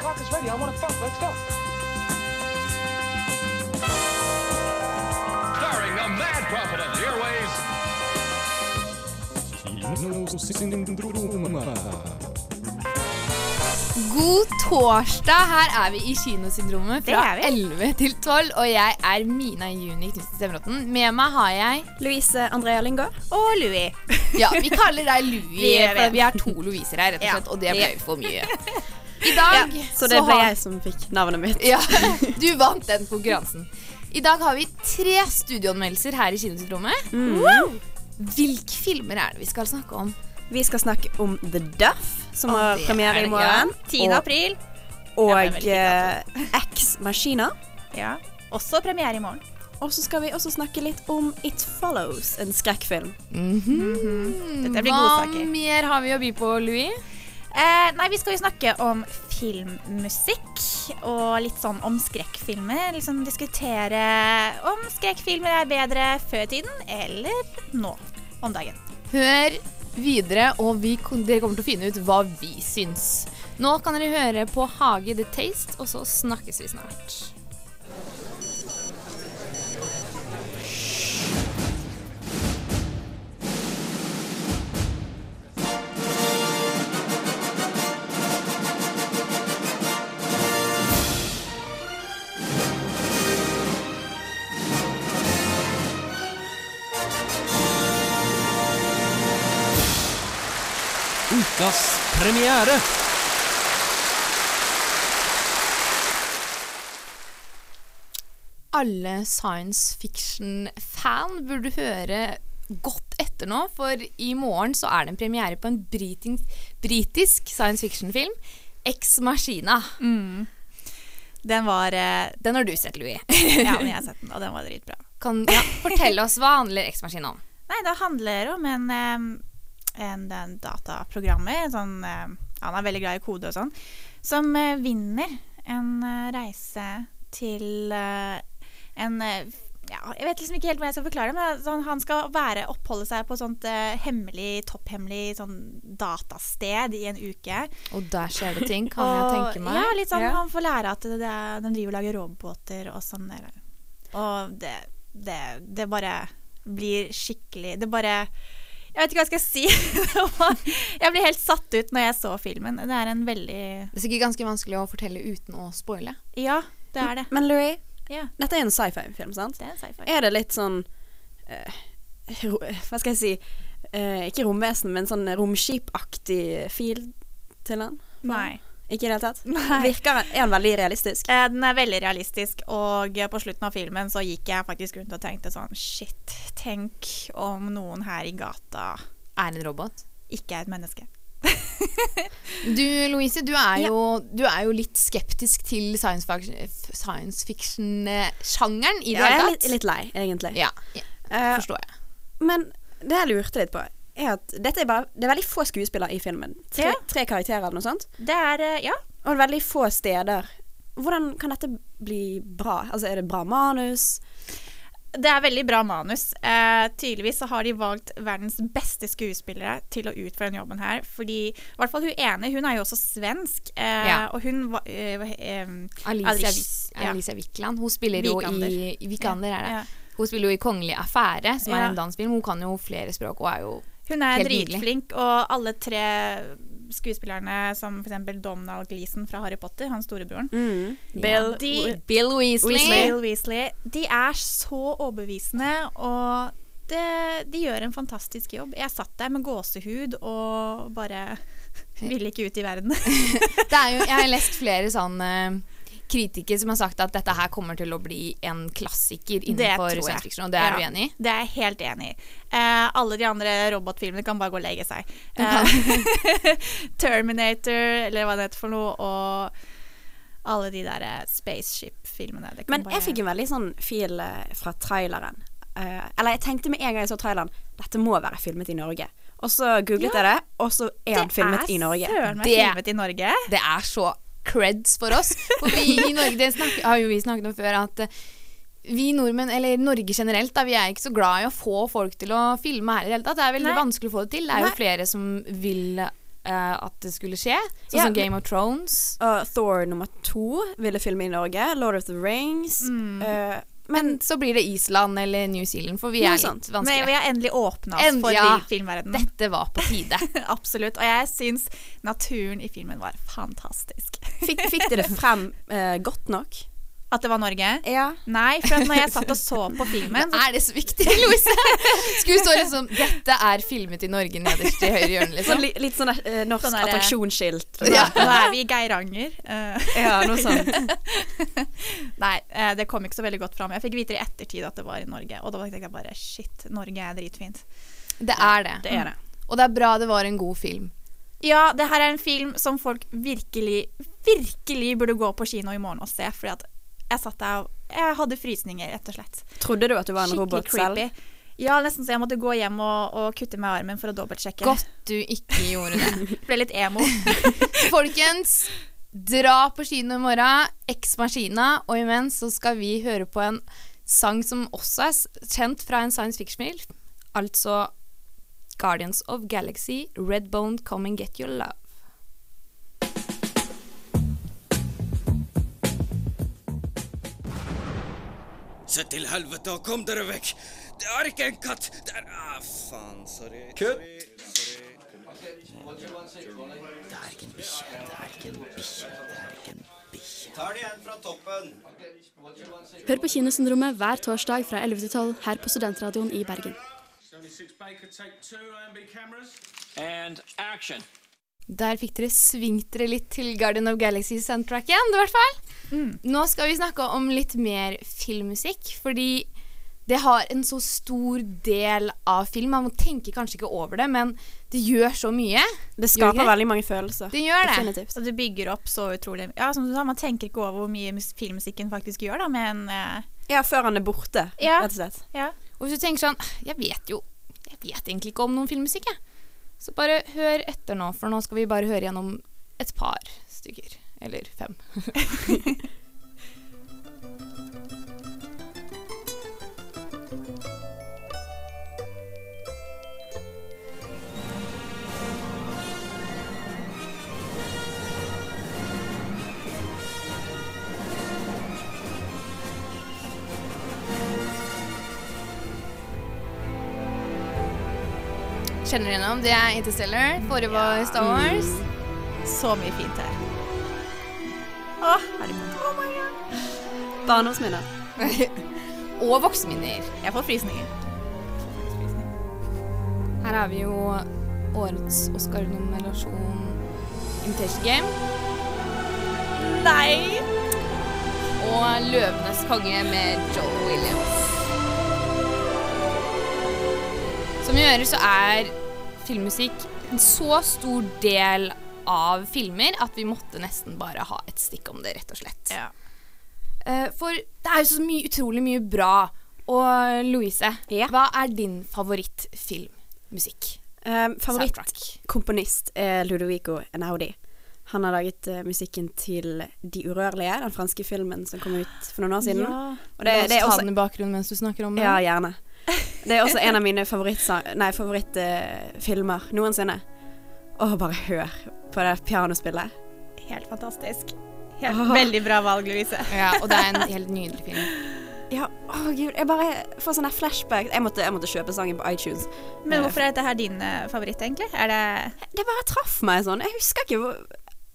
clock is ready. I want to fuck. Let's go. Starring the mad prophet of the airways, God torsdag! Her er vi i Kinosyndromet fra er 11 til 12. Og jeg er Mina Juni Knutsen Stemmeråten. Med meg har jeg Louise Andrea Lyngård. Og Louis. Ja, vi kaller deg Louie, Vi for vi er to Louiser her, rett og Ja. slett. Og det ble for mye. I dag Så det ble har- jeg som fikk navnet mitt. Ja, du vant den konkurransen. I dag har vi tre studioanmeldelser her i Kinosyndromet. Mm. Hvilke filmer er det vi skal snakke om? Vi skal snakke om The Duff, som har premiere er i morgen. morgen. 10. april. Og, Ja, og veldig eh, X Machina. Ja. Også premiere i morgen. Og så skal vi også snakke litt om It Follows, en skrekkfilm. Dette blir Hva mer har vi å by på, Louis? Eh, nei, vi skal jo snakke om filmmusikk og litt sånn om skrekkfilmer. Liksom diskutere om skrekkfilmer er bedre før tiden eller nå om dagen. Hør videre, og vi, dere kommer til å finne ut hva vi syns. Nå kan dere høre på Hage The Taste, og så snakkes vi snart. Ukas premiere. Alle science fiction-fan burde høre godt etter nå, for i morgen så er det en premiere på en britisk, britisk science fiction-film, Ex Machina. Den var eh, Den har du sett, Louis. Ja, men jeg har sett den, og den var dritbra. Kan ja, fortell oss hva handler Ex Machina om? Nei, det handler om en, em, en, en dataprogrammer, sånn, han er veldig glad i kode og sånn, som eh, vinner en eh, reise til eh, en eh, ja, Jeg vet liksom ikke helt hvordan jeg skal forklare det, men sånn, han skal være, oppholde seg på sånt eh, hemmelig, topphemmelig sånn datasted i en uke. Og der skjer det ting, kan jeg tenke meg. Ja, litt sånn, Ja. Han får lære at det de driver og lager robåter og sånn. Og det, det, det bare blir skikkelig Det bare Jeg vet ikke hva jeg skal si. Var- jeg ble helt satt ut når jeg så filmen. Det er en veldig Det er sikkert ganske vanskelig å fortelle uten å spoile. Ja, det er det. Men Louis, Ja, dette er en sci-fi-film, sant? det er en sci-fi. Er det litt sånn uh, ro, Hva skal jeg si? uh, ikke romvesen, men sånn romskipaktig feel til den? Nei. Ikke i det hele tatt? Nei. Virker Er den veldig realistisk? Eh, Den er veldig realistisk, og på slutten av filmen så gikk jeg faktisk rundt og tenkte sånn Shit, tenk om noen her i gata Er en robot. ikke er et menneske. Du Louise, du er, jo, du er jo litt skeptisk til science fiction- science fiction-sjangeren i det Ja, jeg er litt, litt lei, egentlig. Ja, ja, Eh, forstår jeg. Men det jeg lurte litt på, er at dette er bare Det er veldig få skuespillere i filmen. Tre, Ja. tre karakterer eller noe sånt. Det er eh, Ja. Og veldig få steder. Hvordan kan dette bli bra? Altså, er det bra manus? Det er veldig bra manus. Eh, tydeligvis så har de valgt verdens beste skuespillere til å utføre den jobben her. Fordi i hvert fall hun ene, hun er jo også svensk. Eh, Ja. Og hun var eh, eh, Alicia, Alice, ja. Alicia Wikland. Hun spiller jo Vikander. i, i Vikander, er det. Ja. Hun spiller jo i 'Kongelig affære', som er en dansfilm. Hun kan jo flere språk og er jo Hun er Helt nydelig. dritflink, og alle tre skuespillerne, som f.eks. Donald Gleeson fra Harry Potter, han storebroren Bill, De- Bill Weasley. Bill Weasley. De er så overbevisende, og det, de gjør en fantastisk jobb. Jeg satt der med gåsehud og bare ville ikke ut i verden. Det er jo, jeg har lest flere sånne kritikere som har sagt at dette her kommer til å bli en klassiker innenfor science fiction, og det er du Ja, enig i? Det er jeg helt enig i. Eh, alle de andre robotfilmene kan bare gå og legge seg. Eh, Terminator, eller hva det heter for noe, og alle de der eh, spaceship-filmene. det kan Men bare- jeg fikk en veldig sånn fil eh, fra traileren. Eh, eller jeg tenkte med en gang jeg så traileren Dette må være filmet i Norge. Og så googlet jeg det, og så er den filmet i Norge. Det er filmet i Norge. Det er så creds for oss. For vi i Norge, det snakker, har jo vi snakket om før, at eh, vi nordmenn, eller Norge generelt, da, vi er ikke så glad i å få folk til å filme her i det hele tatt. Det er veldig Nei. vanskelig å få det til. Det er jo Nei. flere som vil uh, at det skulle skje. Sånn Ja, som Game of Thrones. Uh, Thor nummer to ville filme i Norge. Lord of the Rings. Mm. Uh, Men så blir det Island eller New Zealand, for vi er litt vanskelige. Men vi har endelig åpna oss endelig, for ja. filmverdenen. Dette var på tide. Absolutt. Og jeg syns naturen i filmen var fantastisk. Fikk, fikk dere frem eh, godt nok? At det var Norge? Ja. Nei, for at når jeg satt og så på filmen, så Er det så viktig, Louise? Skulle stå liksom 'Dette er filmet i Norge' nederst i høyre hjørne, Så liksom. li, litt sånn eh, norsk Sånn attraksjonsskilt. ja, nå er vi i Geiranger. Uh. Ja, noe sånt. nei, eh, det kom ikke så veldig godt fram. Jeg fikk vite i ettertid at det var i Norge, og da tenkte jeg bare shit, Norge er dritfint. Det er det. Det er det. Og det er bra det var en god film. Ja, det her er en film som folk virkelig, virkelig burde gå på kino i morgen og se, fordi at jeg satt der og jeg hadde frysninger, rett og slett. Trodde du at du var en Skikkelig robot selv? Ja, nesten så jeg måtte gå hjem og, og kutte i armen for å dobbeltsjekke. Godt du ikke gjorde det. Ble litt emo. Folkens, dra på kino i morgen. Ex Machina. Og imens så skal vi høre på en sang som også er kjent fra en science fiction-film. Altså Guardians of Galaxy, Redbone Come and Get Your Love. Se til helvete og kom dere vekk! Det er ikke en katt! Det er ah, faen. Sorry. Kutt. Det er ikke en bikkje. Det er ikke en bikkje. Det er ikke en bikkje. Tar det igjen fra toppen. Hør på Kinosyndromet hver torsdag fra 11 til 12 her på Studentradioen i Bergen. And action. Der fikk dere svingt dere litt til Guardian of Galaxy-soundtracken, i hvert fall. Nå skal vi snakke om litt mer filmmusikk, fordi det har en så stor del av film. Man tenker kanskje ikke over det, men det gjør så mye. Det skaper det? veldig mange følelser. Det gjør det. Definitivt. Så det bygger opp så utrolig Ja, som du sa, man tenker ikke over hvor mye filmmusikken faktisk gjør, da, men en eh, Ja, før han er borte, Ja. rett og slett. Ja. Og hvis du tenker sånn Jeg vet jo Jeg vet egentlig ikke om noen filmmusikk, jeg. Så bare hør etter nå, for nå skal vi bare høre gjennom et par stykker. Eller fem. Kjenner gjennom? Det er Interstellar. Forrige var Star Wars. Så mye fint her. Åh, herregud. Oh my god. Barndomsminner. Og voksenminner. Jeg får frysninger. Her har vi jo årets Oscar-nominasjon Invitation Game. Nei! Og Løvenes konge med Joe Williams. Som vi hører, så er filmmusikk en så stor del av filmer at vi måtte nesten bare ha et stikk om det, rett og slett. Ja. Eh, For det er jo så mye, utrolig mye bra. Og Louise, Ja. hva er din favorittfilmmusikk? Um. Favorittkomponist er Ludovico Enaudi. Han har laget uh, musikken til De urørlige, den franske filmen som kom ut for noen år siden. Ja. Og det, La oss det ta den i bakgrunnen mens du snakker om den. Ja, gjerne. Det er også en av mine favorittfilmer favoritt, uh, noensinne. Å, bare hør på det pianospillet. Helt fantastisk. Helt, Veldig bra valg, Louise. Ja, og det er en helt nydelig film. Ja, å gud, jeg bare får sånne flashback. Jeg måtte, jeg måtte kjøpe sangen på iTunes. Men hvorfor er dette her din eh, favoritt, egentlig? Er det Det bare traff meg sånn. Jeg husker ikke hvor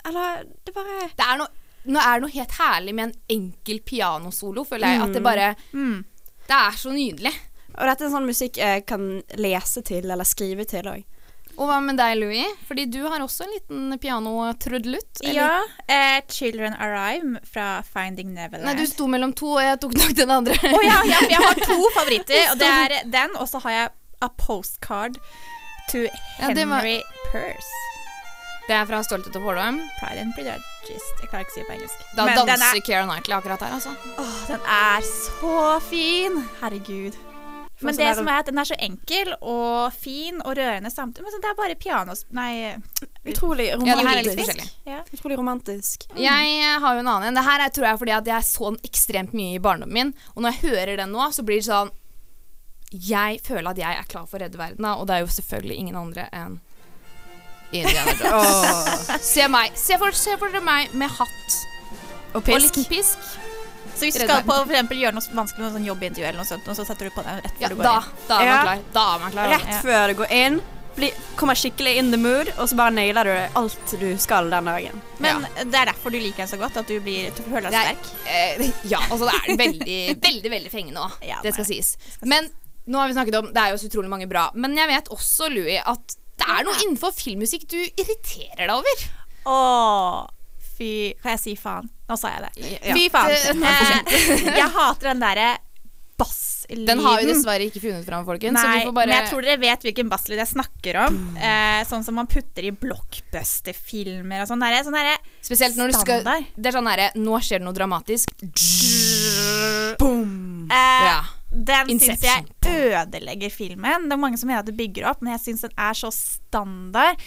Eller, det bare Det er noe, nå er det noe helt herlig med en enkel pianosolo, føler jeg. At det bare mm. Det er så nydelig. Og dette er sånn musikk jeg kan lese til, eller skrive til òg. Og hva med deg, Louis? Fordi du har også en liten pianotrudelutt. eller? Ja. Eh, 'Children Arrive' fra 'Finding Neverland'. Nei, du sto mellom to, og jeg tok nok den andre. Å ja, ja, for jeg har to favoritter, og det er den, og så har jeg 'A Postcard to Ja, det var- Henry Purse'. Det er fra Stolthet og fordom. Pride and Prejudice. Jeg klarer ikke å si det på engelsk. Da Men danser er, Keira Knightley akkurat her, altså. åh, den er så fin! Herregud. Men sånn det der- som er at den er så enkel og fin og rørende samtidig. Men så det er bare piano Nei Utrolig romantisk. Ja, ja. Utrolig romantisk. Jeg eh, har jo en annen en. Det her er, tror jeg fordi at jeg så den ekstremt mye i barndommen min. Og når jeg hører den nå, så blir det sånn Jeg føler at jeg er klar for å redde verden, og det er jo selvfølgelig ingen andre enn Indiana Jones. Se meg. Se for, se for dere meg med hatt Og og litt pisk. Så hvis du skal på for eksempel, gjøre noe vanskelig, noe sånn jobbintervju eller noe sånt, og så setter du på den rett før Ja, du går da, inn. da er man Ja. klar. Da er man klar. Rett Ja. før du går inn, bli, kommer skikkelig in the mood, og så bare nailer du alt du skal den dagen. Men det er derfor du liker den så godt, at du blir du føler deg er- sterk. Eh, ja, altså det er veldig, veldig veldig fengende òg. Ja, det skal sies. Men nå har vi snakket om Det er jo så utrolig mange bra. Men jeg vet også, Louis, at det er noe innenfor filmmusikk du irriterer deg over. Åh, fy Kan jeg si faen? Nå sa jeg det. Ja. Fy faen. Eh, jeg hater den derre basslyden. Den har vi dessverre ikke funnet fram, folkens. så Nei, vi får bare men jeg tror dere vet hvilken basslyd jeg snakker om. Eh, sånn som man putter i blockbuster-filmer og sånn. derre- Sånn derre Spesielt når du skal. Det er sånn derre Nå skjer det noe dramatisk. eh, Ja. Den syns jeg ødelegger filmen. Det er mange som mener at det bygger opp, men jeg syns den er så standard.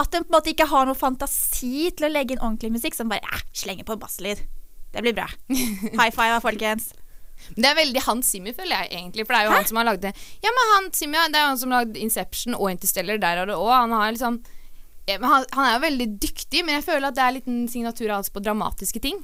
At en på en måte ikke har noe fantasi til å legge inn ordentlig musikk, som bare eh, slenger på en basslyd. Det blir bra. High five, folkens. Det er veldig Hans Zimmer, føler jeg egentlig. For det er jo han som har lagd det. Ja, men han Zimmer, det er jo han som har lagd Inception og Interstellar. Der er det òg. Han har liksom ja, han, han er jo veldig dyktig, men jeg føler at det er en liten signatur hans på dramatiske ting.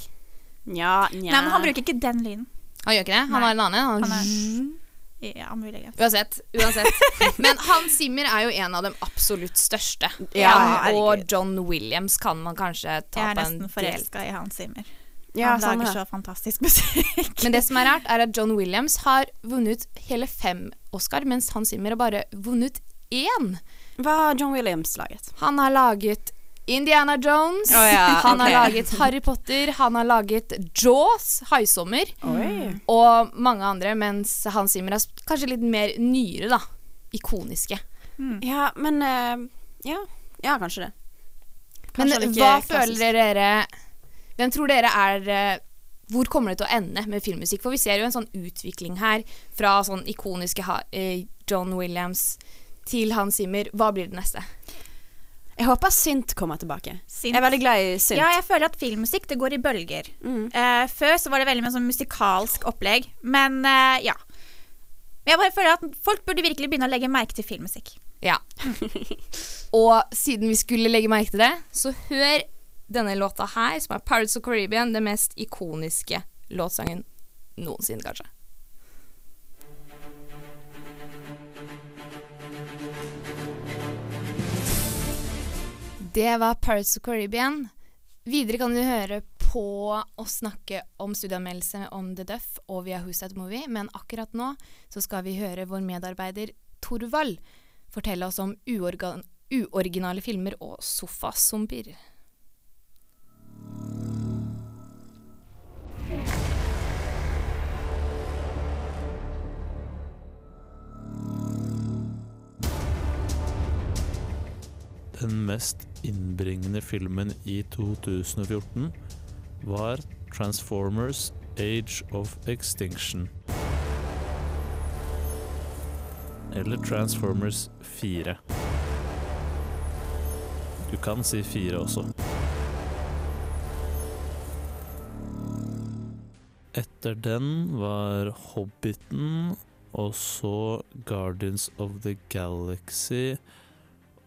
Ja, nja. Nei, men han bruker ikke den lyden. Han gjør ikke det. Han Nei. har en annen. Han, Han Ja, muligens. Uansett. uansett. Men Hans Zimmer er jo en av de absolutt største. Ja, og John Williams kan man kanskje ta på en del. Jeg er nesten forelska i Hans Zimmer. Ja, han lager så fantastisk musikk. Men det som er rart, er at John Williams har vunnet hele fem Oscar, mens Hans Zimmer har bare vunnet én. Hva har John Williams laget? Han har laget Indiana Jones, Oh, ja, han har laget Harry Potter, han har laget Jaws, Haisommer, Oi. og mange andre, mens Hans Zimmer er kanskje litt mer nyere, da. Ikoniske. Ja, men uh, ja. ja, kanskje det. Men Kanskje men hva klassisk. føler dere Hvem tror dere er eh, Hvor kommer det til å ende med filmmusikk? For vi ser jo en sånn utvikling her fra sånn ikoniske ha eh, John Williams til Hans Zimmer. Hva blir det neste? Jeg håper synt kommer tilbake. Synt. Jeg er veldig glad i synt. Ja, jeg føler at filmmusikk det går i bølger. Mm. Uh, før så var det veldig mye sånn musikalsk opplegg, men uh, ja. Men jeg bare føler at folk burde virkelig begynne å legge merke til filmmusikk. Ja. Og siden vi skulle legge merke til det, så hør denne låta her, som er Pirates of Caribbean, den mest ikoniske låtsangen noensinne, kanskje. Det var Pirates of Caribbean. Videre kan du høre på å snakke om studieanmeldelse om The Duff og via That Movie, men akkurat nå så skal vi høre vår medarbeider Torvald fortelle oss om uoriginale filmer og sofazombier. Den mest innbringende filmen i 2014 var Transformers Age of Extinction. Eller Transformers 4. Du kan si 4 også. Etter den var Hobbiten, og så Guardians of the Galaxy,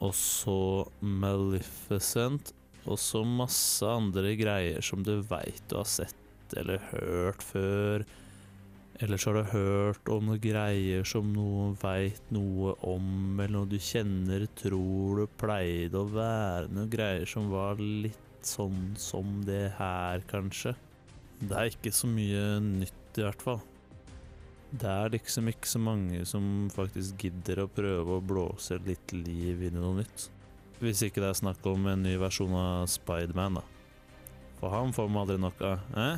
og så Maleficent, og så masse andre greier som du veit du har sett eller hørt før. Eller så har du hørt om noen greier som noen veit noe om, eller noe du kjenner, tror du pleide å være noen greier som var litt sånn som det her, kanskje. Det er ikke så mye nytt, i hvert fall. Det er liksom ikke så mange som faktisk gidder å prøve å blåse litt liv inn i noe nytt. Hvis ikke det er snakk om en ny versjon av Spiderman, da. For han får man aldri nok av. Eh?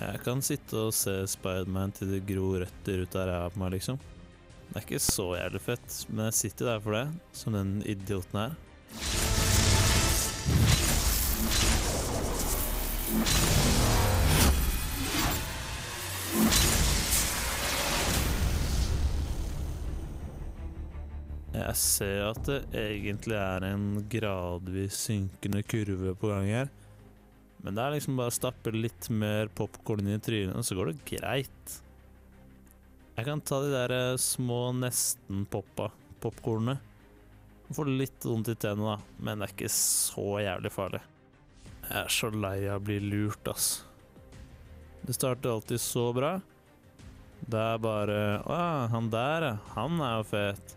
Jeg kan sitte og se Spiderman til det gror røtter ut av ræva på meg, liksom. Det er ikke så jævlig fett, men jeg sitter der for det, som den idioten her. Jeg ser at det egentlig er en gradvis synkende kurve på gang her. Men det er liksom bare å stappe litt mer popkorn i trynet, så går det greit. Jeg kan ta de der eh, små nesten-poppa popkornene. Får litt vondt i tennene, da, men det er ikke så jævlig farlig. Jeg er så lei av å bli lurt, ass. Det starter alltid så bra. Det er bare Å, han der. Han er jo fet.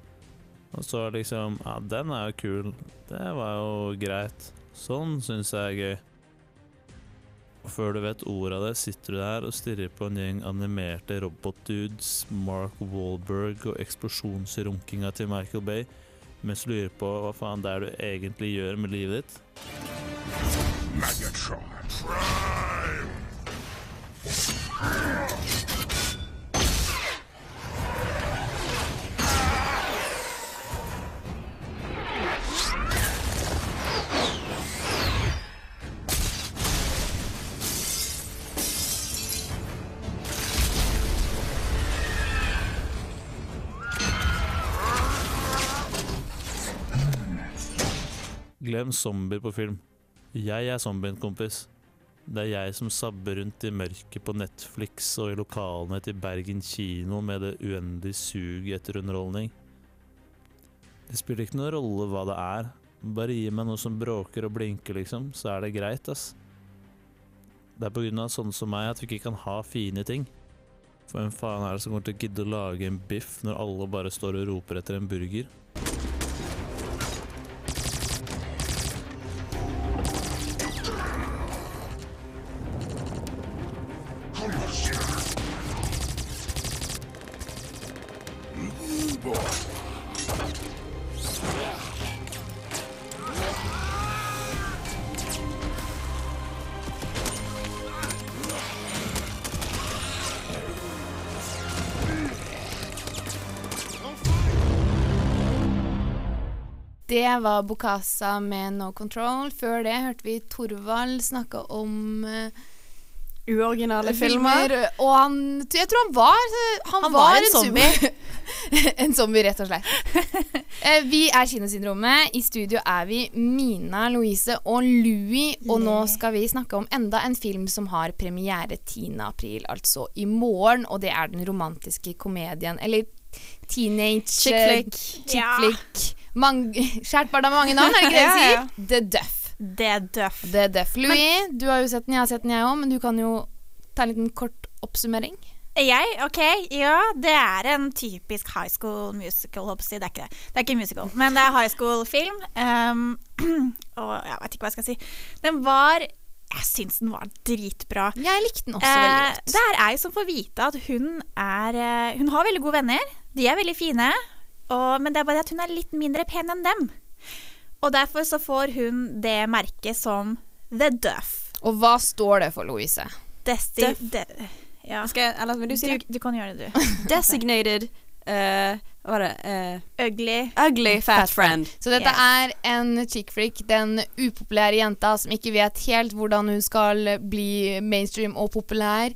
Og så liksom Ja, den er jo kul. Det var jo greit. Sånn syns jeg er gøy. Og før du vet ordet av det, sitter du der og stirrer på en gjeng animerte robotdudes, Mark Wahlberg og eksplosjonsrunkinga til Michael Bay, mens du lurer på hva faen det er du egentlig gjør med livet ditt. Glem zombier på film. Jeg er zombien, kompis. Det er jeg som sabber rundt i mørket på Netflix og i lokalene til Bergen kino med det uendelige suget etter underholdning. Det spiller ikke noen rolle hva det er. Bare gi meg noe som bråker og blinker, liksom, så er det greit, ass. Det er på grunn av sånne som meg at vi ikke kan ha fine ting. For hvem faen er det som kommer til å gidde å lage en biff når alle bare står og roper etter en burger? Det var Bokasa med No Control. Før det hørte vi Torvald snakke om uh, Uoriginale filmer. Og han Jeg tror han var Han, Han var en zombie. en zombie, rett og slett. Eh, vi er Kinosyndromet. I studio er vi Mina, Louise og Louis. Og nå skal vi snakke om enda en film som har premiere 10. april, altså i morgen. Og det er den romantiske komedien, eller teenage Chick flick. Chick flick. Mang- Kjært barn har mange navn, er det ikke det de sier? The Duff. Det Duff. The Duff. Louis, du har jo sett den, jeg har sett den jeg òg, men du kan jo ta en liten kort oppsummering. Jeg? Ok, ja. Det er en typisk high school musical, håper jeg. Det er ikke det. Det er ikke musical, men det er high school-film. Um, og jeg vet ikke hva jeg skal si. Den var Jeg syns den var dritbra. Jeg likte den også veldig Eh, godt. det er ei som får vite at hun er eh, Hun har veldig gode venner. De er veldig fine. Og, men det er bare at hun er litt mindre pen enn dem. Og derfor så får hun det merket som The Duff. Og hva står det for, Louise? Desti... Duff. De, ja. Skal jeg, eller vil du si det? Du, du kan gjøre det, du. Designated uh, Hva var det? Uh, Ugly. ugly fat friend. Så dette er en chick freak, den upopulære jenta som ikke vet helt hvordan hun skal bli mainstream og populær,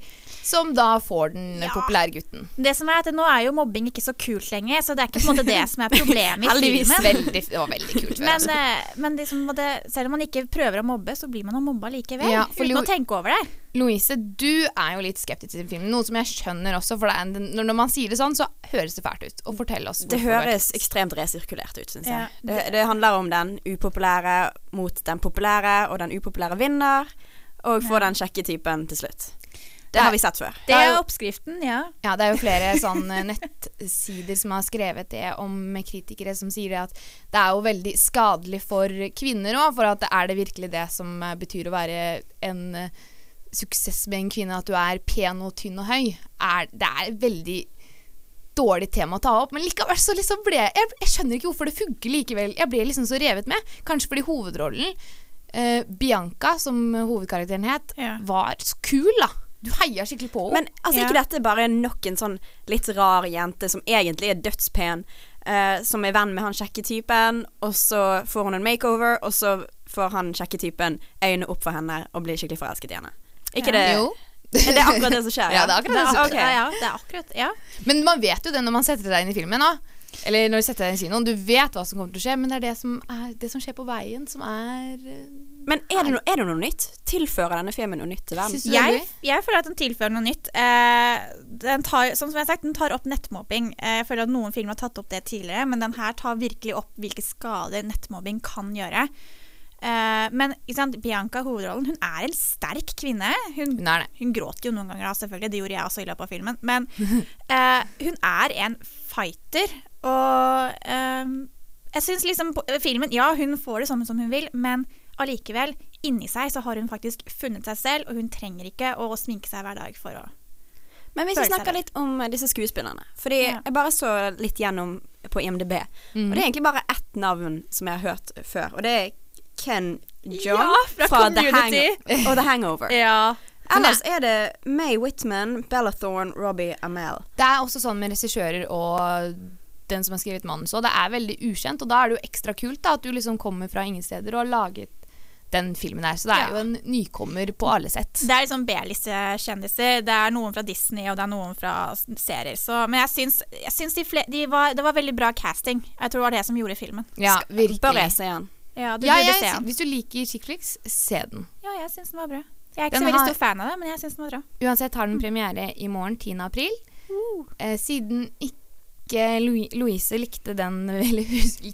som da får den Ja. populære gutten. Det som er at Nå er jo mobbing ikke så kult lenger, så det er ikke på en måte det som er problemet i Heldigvis. filmen. Veldig, det var veldig kult. Men, altså. men liksom, det, selv om man ikke prøver å mobbe, så blir man jo mobba likevel. Ja, for uten Lo- å tenke over det. Louise, du er jo litt skeptisk til filmen, noe som jeg skjønner også. For det er en, når man sier det sånn, så høres det fælt ut. Og fortell oss Det høres ekstremt resirkulert ut, syns jeg. Ja, det, det handler om den upopulære mot den populære, og den upopulære vinner, og får den kjekke typen til slutt. Det har vi sett før. Det er oppskriften, ja. Ja, det er jo flere sånne nettsider som har skrevet det om kritikere som sier det at det er jo veldig skadelig for kvinner òg, for at er det virkelig det som eh, betyr å være en eh, suksess med en kvinne, at du er pen og tynn og høy? Er, det er et veldig dårlig tema å ta opp, men likevel så liksom ble jeg Jeg skjønner ikke hvorfor det funker likevel. Jeg ble liksom så revet med. Kanskje fordi hovedrollen, eh, Bianca, som hovedkarakteren het, Ja. var så kul, da. Du heier skikkelig på henne. Men altså, ikke dette bare nok en sånn litt rar jente som egentlig er dødspen, uh, som er venn med han kjekke typen, og så får hun en makeover, og så får han kjekke typen øynene opp for henne og blir skikkelig forelsket i henne. Ikke det Jo. Er akkurat det som skjer? Ja, det er akkurat det som Ok. ja, ja, det er akkurat Ja. Men man vet jo det når man setter deg inn i filmen. Da. Eller når du setter deg inn i kinoen. Du vet hva som kommer til å skje, men det er det som, er, det som skjer på veien, som er eh, Men er det, no, er det noe nytt? Tilfører denne filmen noe nytt til verden? Er Jeg, jeg føler at den tilfører noe nytt. Eh, den tar, som jeg har sagt, den tar opp nettmobbing. Eh, jeg føler at noen filmer har tatt opp det tidligere, men den her tar virkelig opp hvilke skader nettmobbing kan gjøre. Eh, men ikke sant, Bianca, hovedrollen, hun er en sterk kvinne. Hun, Hun er det. hun gråter jo noen ganger, da, selvfølgelig. Det gjorde jeg også i løpet av filmen. Men eh, hun er en fighter, og eh, jeg syns liksom på- filmen Ja, hun får det sånn som hun vil, men allikevel, inni seg så har hun faktisk funnet seg selv, og hun trenger ikke å sminke seg hver dag for å Men hvis vi snakker litt om eh, disse skuespillerne Fordi Ja. jeg bare så litt gjennom på IMDb, Mm. og det er egentlig bare ett navn som jeg har hørt før, og det er Ken John Ja, fra The, Hang og The Hangover. Ja. Ellers er det May Whitman, Bella Thorne, Robbie Amell. Det er også sånn med regissører og den som har skrevet manus, og det er veldig ukjent, og da er det jo ekstra kult da, at du liksom kommer fra ingen steder og har laget den filmen her. Så det er Ja. jo en nykommer på alle sett. Det er liksom B-listekjendiser. Det er noen fra Disney, og det er noen fra serier. Så, men jeg syns, jeg syns de fle de var, det var veldig bra casting. Jeg tror det var det som gjorde filmen. Ja, virkelig. Bør jeg se den? Ja, du Ja, burde jeg, se den. hvis du liker Chickflix, se den. Ja, jeg syns den var bra. Jeg er ikke Den så veldig har- stor fan av det, men jeg syns den var bra. Uansett har den premiere i morgen, 10. april. Eh, siden ikke Louis Louise likte den eller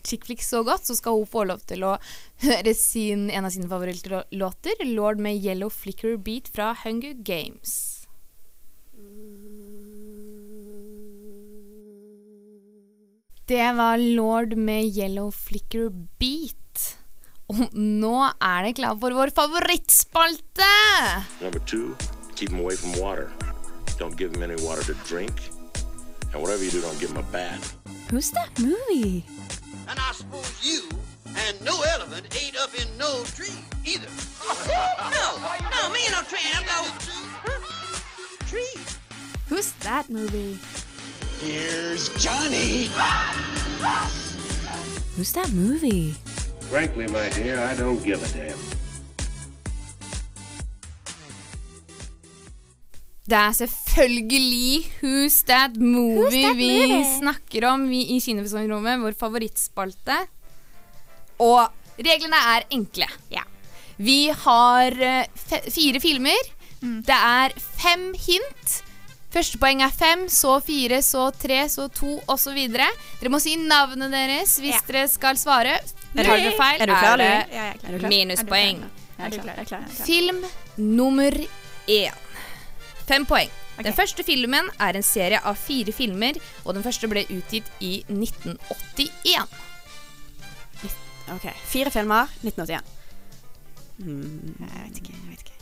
chick flick så godt, så skal hun få lov til å høre sin, en av sine favorittlåter, 'Lord med Yellow Flicker Beat' fra Hunger Games. Det var Lord med Yellow Flicker Beat. Og nå er det klart for vår favorittspalte! Number two, keep them away from water. Don't give them any water to drink. And whatever you do, don't give him a bath. Who's that movie? And I suppose you and no elephant ate up in no tree either. no, no, me and no tree. I'm no tree. Who's that movie? Here's Johnny. Who's that movie? Frankly, my dear, I don't give a damn. Det er selvfølgelig Who's That Movie That vi Movie? snakker om vi i Kinofesongrommet, vår favorittspalte. Og reglene er enkle. Ja. Vi har eh, fire filmer. Mm. Det er fem hint. Første poeng er fem, så fire, så tre, så to osv. Dere må si navnet deres hvis Ja. dere skal svare. Tar dere feil, er du klar, det Ja, er klar. Klar? minuspoeng. Er klar? Film nummer én. Fem poeng. Ok. Den første filmen er en serie av fire filmer, og den første ble utgitt i 1981. Ok, Fire filmer, 1981. Jeg vet ikke. Jeg vet ikke.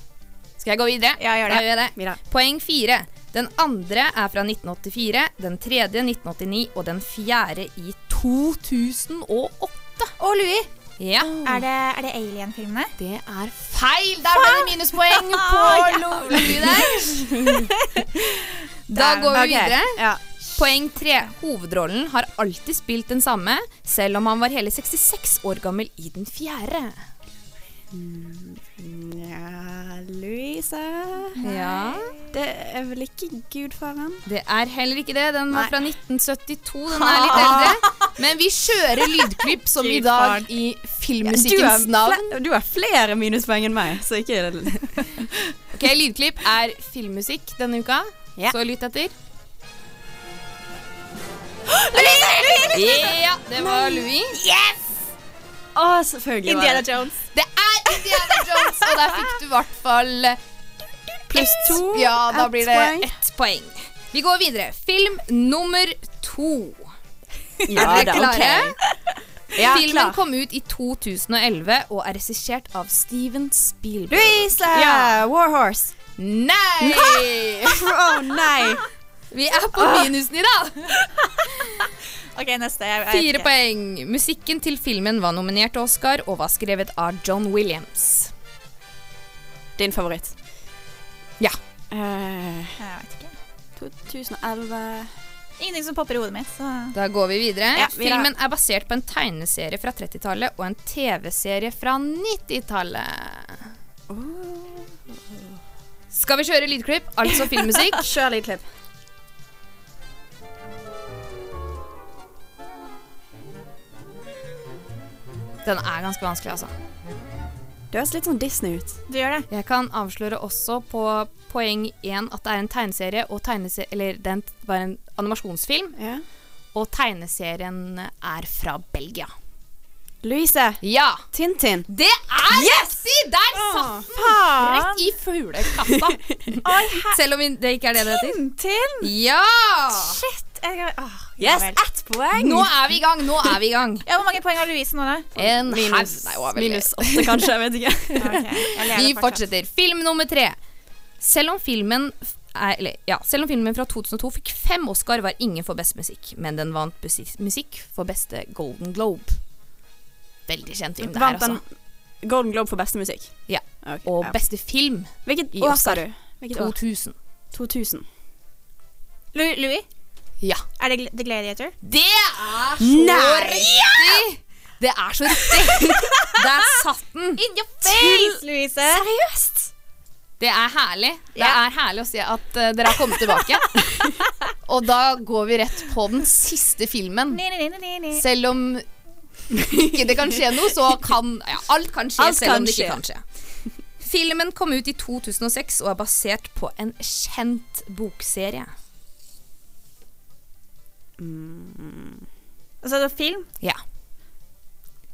Skal jeg gå videre? Ja, gjør det. Da gjør jeg det. Videre. Poeng fire. Den andre er fra 1984, den tredje 1989 og den fjerde i 2008. Å, Louis! Ja, Er det, er det Alien-filmene? det er feil! Der ble det minuspoeng på Louis der. Da går vi videre. Ja. Poeng tre. Hovedrollen har alltid spilt den samme, selv om han var hele 66 år gammel i den fjerde. ja Louise Ja. Det er vel ikke Gudfaren? Det er heller ikke det. Den var Nei. fra 1972. Den er litt eldre. Men vi kjører lydklipp som i dag i filmmusikkens navn. du har flere minuspoeng enn meg, så ikke Ok, Lydklipp er filmmusikk denne uka, Ja. så lytt etter. Ja, det var Louis. Å, selvfølgelig. var Indiana det. Jones. Det er Indiana Jones, og der fikk du i hvert fall Pluss to. Ja, da blir det poeng. ett poeng. Vi går videre. Film nummer to. Ja, er dere klare? Okay. Ja, Filmen klar. kom ut i 2011 og er regissert av Steven Spielberg. Louise! Ja. Warhorse. Nei! Å nei! Vi er på minusen i dag. Ok, neste. Jeg, jeg vet Fire ikke. poeng. Musikken til filmen var nominert til Oscar og var skrevet av John Williams. Din favoritt? Ja. Uh, Jeg vet ikke. 2011 Ingenting som popper i hodet mitt. Så. Da går vi videre. Ja, videre. Filmen er basert på en tegneserie fra 30-tallet og en TV-serie fra 90-tallet. Skal vi kjøre lydklipp, altså filmmusikk? Kjør lydklipp. Den er ganske vanskelig, altså. Det høres litt sånn Disney ut. Du gjør det. Jeg kan avsløre også på poeng én at det er en tegneserie, og tegnese eller den var en animasjonsfilm. Ja. Og tegneserien er fra Belgia. Louise. Ja! Tintin. Det er yes! riktig! Der satt den! Rett i fuglekassa. Selv om det ikke er det det heter. Tintin! Ja! Shit. Jeg, åh, Yes, poeng! Nå er vi i gang! Nå er vi i gang. Ja, hvor mange poeng har Louise nå, da? En Minus. Nei, minus åtte, kanskje. Jeg vet ikke. okay, jeg Vi fortsetter. Film nummer tre. Selv om filmen er, eller, ja, selv om filmen fra 2002 fikk fem Oscar, var ingen for beste musikk. Men den vant musikk, for beste Golden Globe. Veldig kjent film, det her, Vant den altså. Golden Globe for beste musikk. Ja. Okay, Og ja. beste film Hvilket i år Oscar. sa du? Hvilket 2000. 2000. Louis, Ja. er det The Gladiator? Det er så Nei! riktig! Det er så riktig! Der satt den. In your face, Louise! Seriøst? Det er herlig. Det Ja. er herlig å se at uh, dere har kommet tilbake. Og da går vi rett på den siste filmen. Ni, ni, ni. Selv om ikke det kan skje noe, så kan ja, alt kan skje Alt selv kan om det ikke kan skje. Filmen kom ut i 2006 og er basert på en kjent bokserie. Altså, det er film? Ja.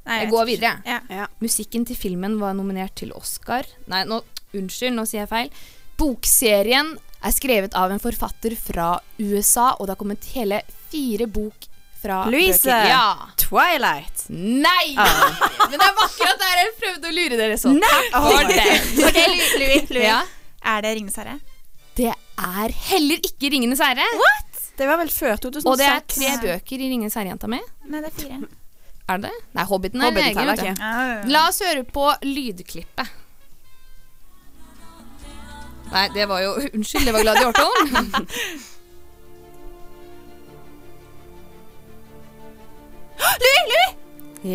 Nei, Jeg jeg går videre. Ja. Ja. Musikken til filmen var nominert til Oscar. Nei, nå, unnskyld, nå sier jeg feil. Bokserien er skrevet av en forfatter fra USA, og det har kommet hele fire bok fra Louise! bøker. Ja. Twilight. Nei! Ah. Men det var akkurat der jeg prøvde å lure dere så. Nei! Ok, Louis, Louis. Ja. Er det Ringenes herre? Det er heller ikke Ringenes herre. Det var vel før 2006. Og det er tre bøker i Ringenes herre, jenta mi. Nei, det er fire. Er det? Nei, Hobbiten er en Hobbiten egen. ikke. La oss høre på lydklippet. Nei, det var jo Unnskyld, det var Gladiatoren. Louis, Louis!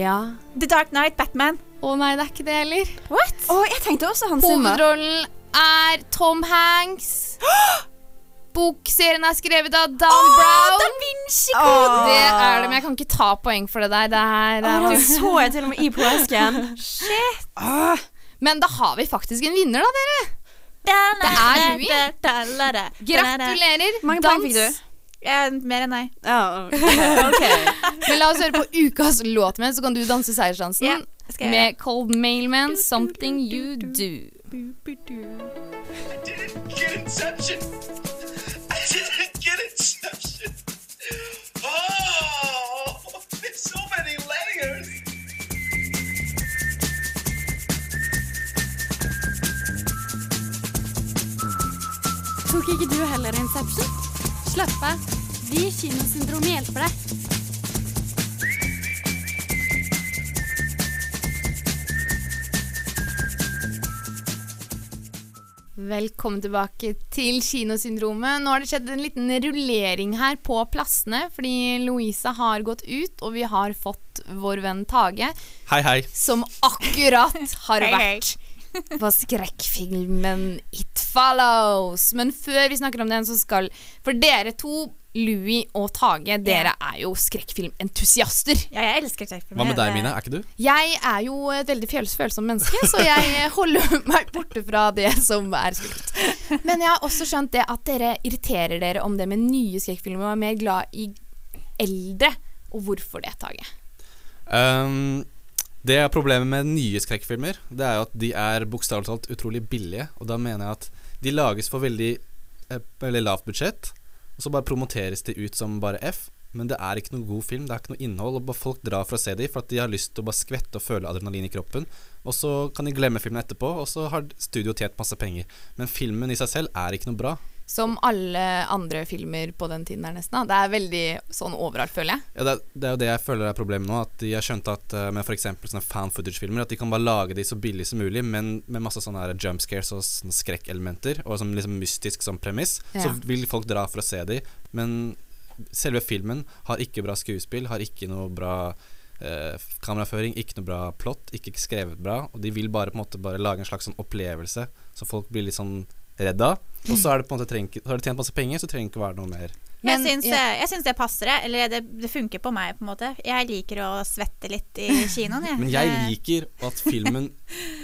ja. The Dark Knight, Batman. Å nei, det er ikke det heller. What? Oh, jeg tenkte også Hans Zimmer. Hovedrollen er Tom Hanks. Bokserien er skrevet av Dan Brown. Da Vinci Åh. Det er det, men jeg kan ikke ta poeng for det der. Det er, det Å, er det så jeg til og med i påsken. Men da har vi faktisk en vinner, da, dere. Det er Louis. Gratulerer. Mange poeng fikk du? Eh, mer enn nei. Oh, okay. Men la oss høre på ukas låt med, så kan du danse seiersdansen. yeah, med Cold Mailman, 'Something You Do'. Tok ikke du heller Inception? Slapp av. Vi i Kinosyndrom hjelper deg. Velkommen tilbake til Kinosyndromet. Nå har det skjedd en liten rullering her på plassene, fordi Louise har gått ut, og vi har fått vår venn Tage, Hei, hei. som akkurat har Hei, hei. vært på skrekkfilmen It Follows. Men før vi snakker om den, så skal For dere to, Louis og Tage, dere er jo skrekkfilmentusiaster. Ja, jeg elsker skrekkfilmer. Hva med deg, Mina? Mine? Er ikke du? Jeg er jo et veldig følsomt menneske, så jeg holder meg borte fra det som er skummelt. Men jeg har også skjønt det at dere irriterer dere om det med nye skrekkfilmer og er mer glad i eldre. Og hvorfor det, Tage? Um, det er problemet med nye skrekkfilmer. Det er jo at de er bokstavelig talt utrolig billige. Og da mener jeg at de lages for veldig, eh, veldig lavt budsjett, og så bare promoteres de ut som bare F. Men det er ikke noe god film, det er ikke noe innhold. Og bare folk drar for å se dem for at de har lyst til å bare skvette og føle adrenalin i kroppen. Og så kan de glemme filmen etterpå, og så har studio tjent masse penger. Men filmen i seg selv er ikke noe bra. Som alle andre filmer på den tiden der nesten. Det er veldig sånn overalt, føler jeg. Ja, det, er, det er jo det jeg føler er problemet nå. At de har skjønt at uh, med f.eks. sånne fan footage-filmer At de kan bare lage de så billig som mulig, men med masse sånne jump scares og skrekkelementer, og som liksom mystisk som premiss, Ja. så vil folk dra for å se de. Men selve filmen har ikke bra skuespill, har ikke noe bra eh, kameraføring, ikke noe bra plott, ikke skrevet bra, og de vil bare på en måte bare lage en slags sånn opplevelse, så folk blir litt sånn redd av. Og så er det har du tjent masse penger, så trenger det ikke være noe mer. Men- jeg, syns, ja. jeg syns det passer det. Eller det, det funker på meg, på en måte. Jeg liker å svette litt i kinoen, jeg. Men jeg Eh, liker at filmen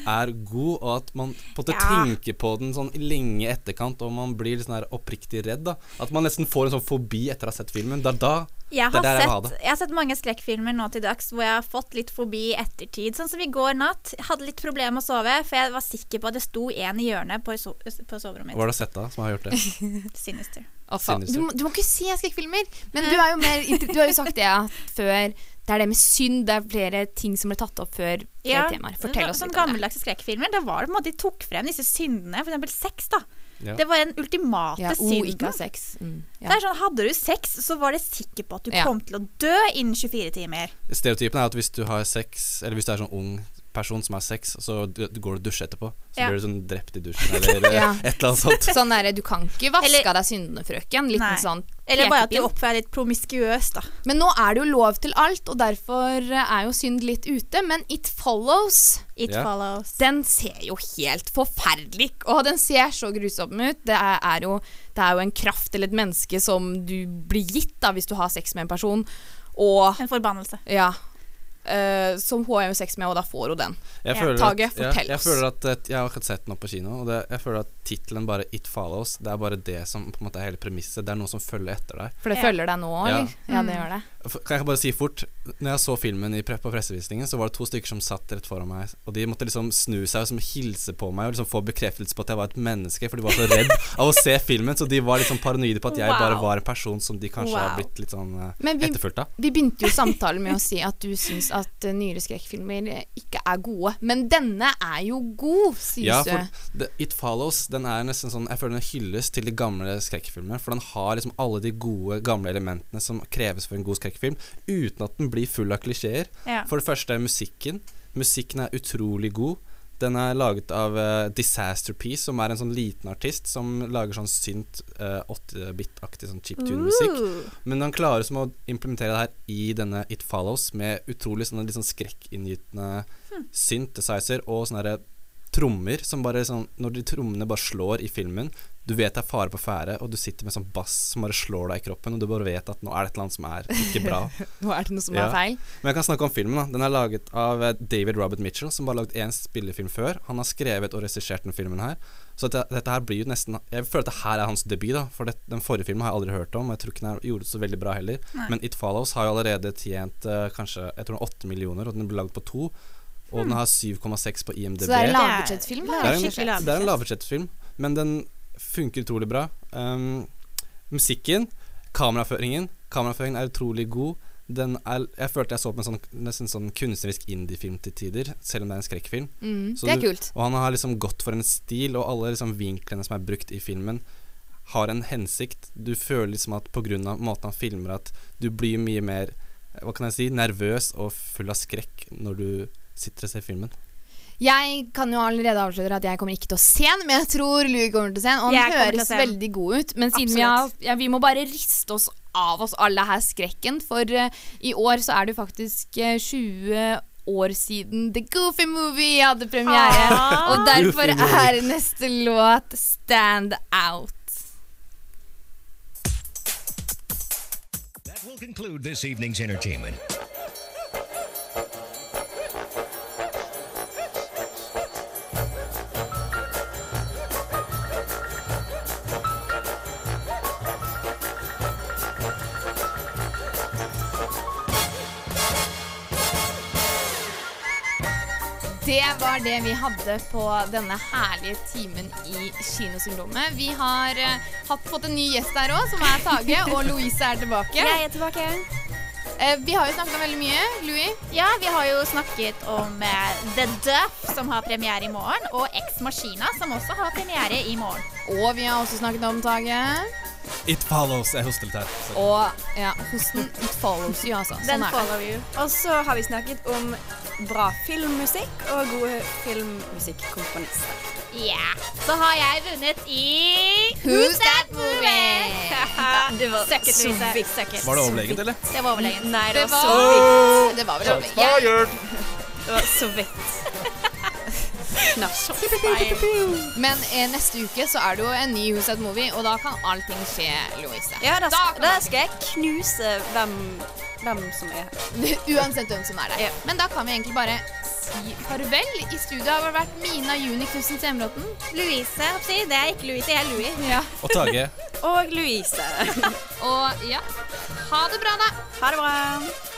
er god, og at man på en måte Ja. tenker på den sånn lenge i etterkant, og man blir litt sånn oppriktig redd. da At man nesten får en sånn fobi etter å ha sett filmen. Det er da Jeg det er har, der jeg vil ha sett, det. jeg har sett mange skrekkfilmer nå til dags hvor jeg har fått litt fobi i ettertid. Sånn som i går natt. Jeg hadde litt problemer med å sove, for jeg var sikker på at det sto en i hjørnet på, so på soverommet Hva har du sett da, som har gjort det? Sinister. Å, faen. Sinister. Du, må- du må ikke se skrekkfilmer. Men du, er jo mer, du har jo sagt det ja, før. Det er det med synd. Det er flere ting som ble tatt opp før. Ja, temaer. Fortell oss litt om det. gammeldagse skrekkfilmer, da var det på en måte de tok frem disse syndene. For eksempel sex, da. Ja. Det var den ultimate Ja, oh, synden. ikke ha sex. Mm, ja. Det er sånn, Hadde du sex, så var det sikker på at du Ja. kom til å dø innen 24 timer. Stereotypen er at hvis du har sex, eller hvis du er sånn ung person som har sex, så går du og dusjer etterpå. Så Ja. blir du sånn drept i dusjen, eller Ja. et eller annet sånt. Sånn derre Du kan ikke vaske Eller- av deg syndene, frøken. Liten Nei. sånn Eller bare at du oppfører deg litt promiskuøs, da. Men nå er det jo lov til alt, og derfor er jo synd litt ute. Men It Follows It Ja. follows. Den ser jo helt forferdelig Og den ser så grusom ut. Det er, er, jo, det er jo en kraft eller et menneske som du blir gitt da hvis du har sex med en person. Og En forbannelse. ja. Eh, som hun er sex med, og da får hun den. Jeg Ja. føler Tage, at, ja, jeg føler at Jeg har akkurat sett den opp på kino, og det, jeg føler at tittelen bare 'It Follows' Det er bare det som på en måte er hele premisset. Det er noe som følger etter deg. For det Ja. følger deg nå, Ja. Ja, det gjør det. Kan jeg bare si fort Når jeg så filmen i pre på pressevisningen, så var det to stykker som satt rett foran meg, og de måtte liksom snu seg og liksom hilse på meg og liksom få bekreftelse på at jeg var et menneske, for de var så redd av å se filmen, så de var liksom paranoide på at jeg bare var en person som de kanskje har blitt litt sånn uh, etterfulgt av. Vi begynte jo samtalen med å si at du syns at eh, nyere skrekkfilmer ikke er gode. Men denne er jo god, sies Ja, for the, It Follows Den er nesten sånn Jeg føler den hylles til de gamle skrekkfilmer. For den har liksom alle de gode, gamle elementene som kreves for en god skrekkfilm, uten at den blir full av klisjeer. Ja. For det første er musikken. Musikken er utrolig god. Den er laget av uh, Disaster Piece, som er en sånn liten artist som lager sånn synt, uh, 8-bit-aktig sånn chiptune-musikk. Men han klarer som å implementere det her i denne It Follows med utrolig sånne litt sånn skrekkinngytende synthesizer og sånne herre trommer som bare sånn Når de trommene bare slår i filmen, du vet det er fare på ferde, og du sitter med sånn bass som bare slår deg i kroppen, og du bare vet at nå er det et eller annet som er ikke bra. Nå er det noe som Ja. er feil. Men jeg kan snakke om filmen. da Den er laget av eh, David Robert Mitchell, som bare har laget én spillefilm før. Han har skrevet og regissert den filmen her. Så dette, dette her blir jo nesten Jeg føler at det her er hans debut, da. For det, den forrige filmen har jeg aldri hørt om, og jeg tror ikke den gjorde det så veldig bra heller. Men It Follows har jo allerede tjent uh, kanskje Jeg tror den har åtte millioner, og den ble laget på to. Og den har 7,6 på IMDb. Så det er en la- lavbudsjettfilm? Det Det er en, en lavbudsjettfilm, men den funker utrolig bra. Um, musikken, kameraføringen Kameraføringen er utrolig god. Den er, jeg følte jeg så på en sånn, nesten sånn kunstnerisk indiefilm til tider, selv om det er en skrekkfilm. Mm, det er du- kult. Og han har liksom gått for en stil, og alle liksom vinklene som er brukt i filmen, har en hensikt. Du føler liksom at av måten han filmer, at du blir mye mer hva kan jeg si, nervøs og full av skrekk når du sitter og ser filmen. Jeg kan jo allerede avsløre at jeg kommer ikke til å se den, men jeg tror Louis kommer til å se den. Og Jeg å høres veldig god ut. Men siden vi, har, ja, vi må bare riste oss av oss alle her skrekken, for uh, i år så er det jo faktisk uh, 20 år siden The Goofy Movie hadde premiere. Ah. Og derfor er neste låt Stand Out. That will conclude this evening's entertainment. Det var det vi hadde på denne herlige timen i Kinosyndromet. Vi har uh, hatt, fått en ny gjest her òg, som er Tage, og Louise er tilbake. Jeg er tilbake. Uh, vi har jo snakket om veldig mye. Louis? Ja, vi har jo snakket om uh, The Duff, som har premiere i morgen, og Ex Machina, som også har premiere i morgen. Og vi har også snakket om Tage. It follows. Jeg hostet litt her. så- Og ja, hosten It follows you, altså. Den Sånn er det. follow you. Og så har vi snakket om bra filmmusikk og gode filmmusikkomponister. Ja. Så har jeg vunnet i Who's That Movie? Det var så vidt. Var det overlegent, eller? Det var overlegent. Nei, det Det var så vidt. det var vel jeg, Det var så vidt. Men eh, neste uke så er det jo en ny Who's That Movie, og da kan allting skje, Louise. Ja, da, Da da skal jeg knuse hvem, hvem som er her. Uansett hvem som er der. Ja. Men da kan vi egentlig bare si farvel. I studio har det vært Mina Juni Knutsen Semråten. Louise, hoppsi. Det er ikke Louise, jeg er Louie. Ja. Og Tage. Og Louise. Og ja, ha det bra, da. Ha det bra.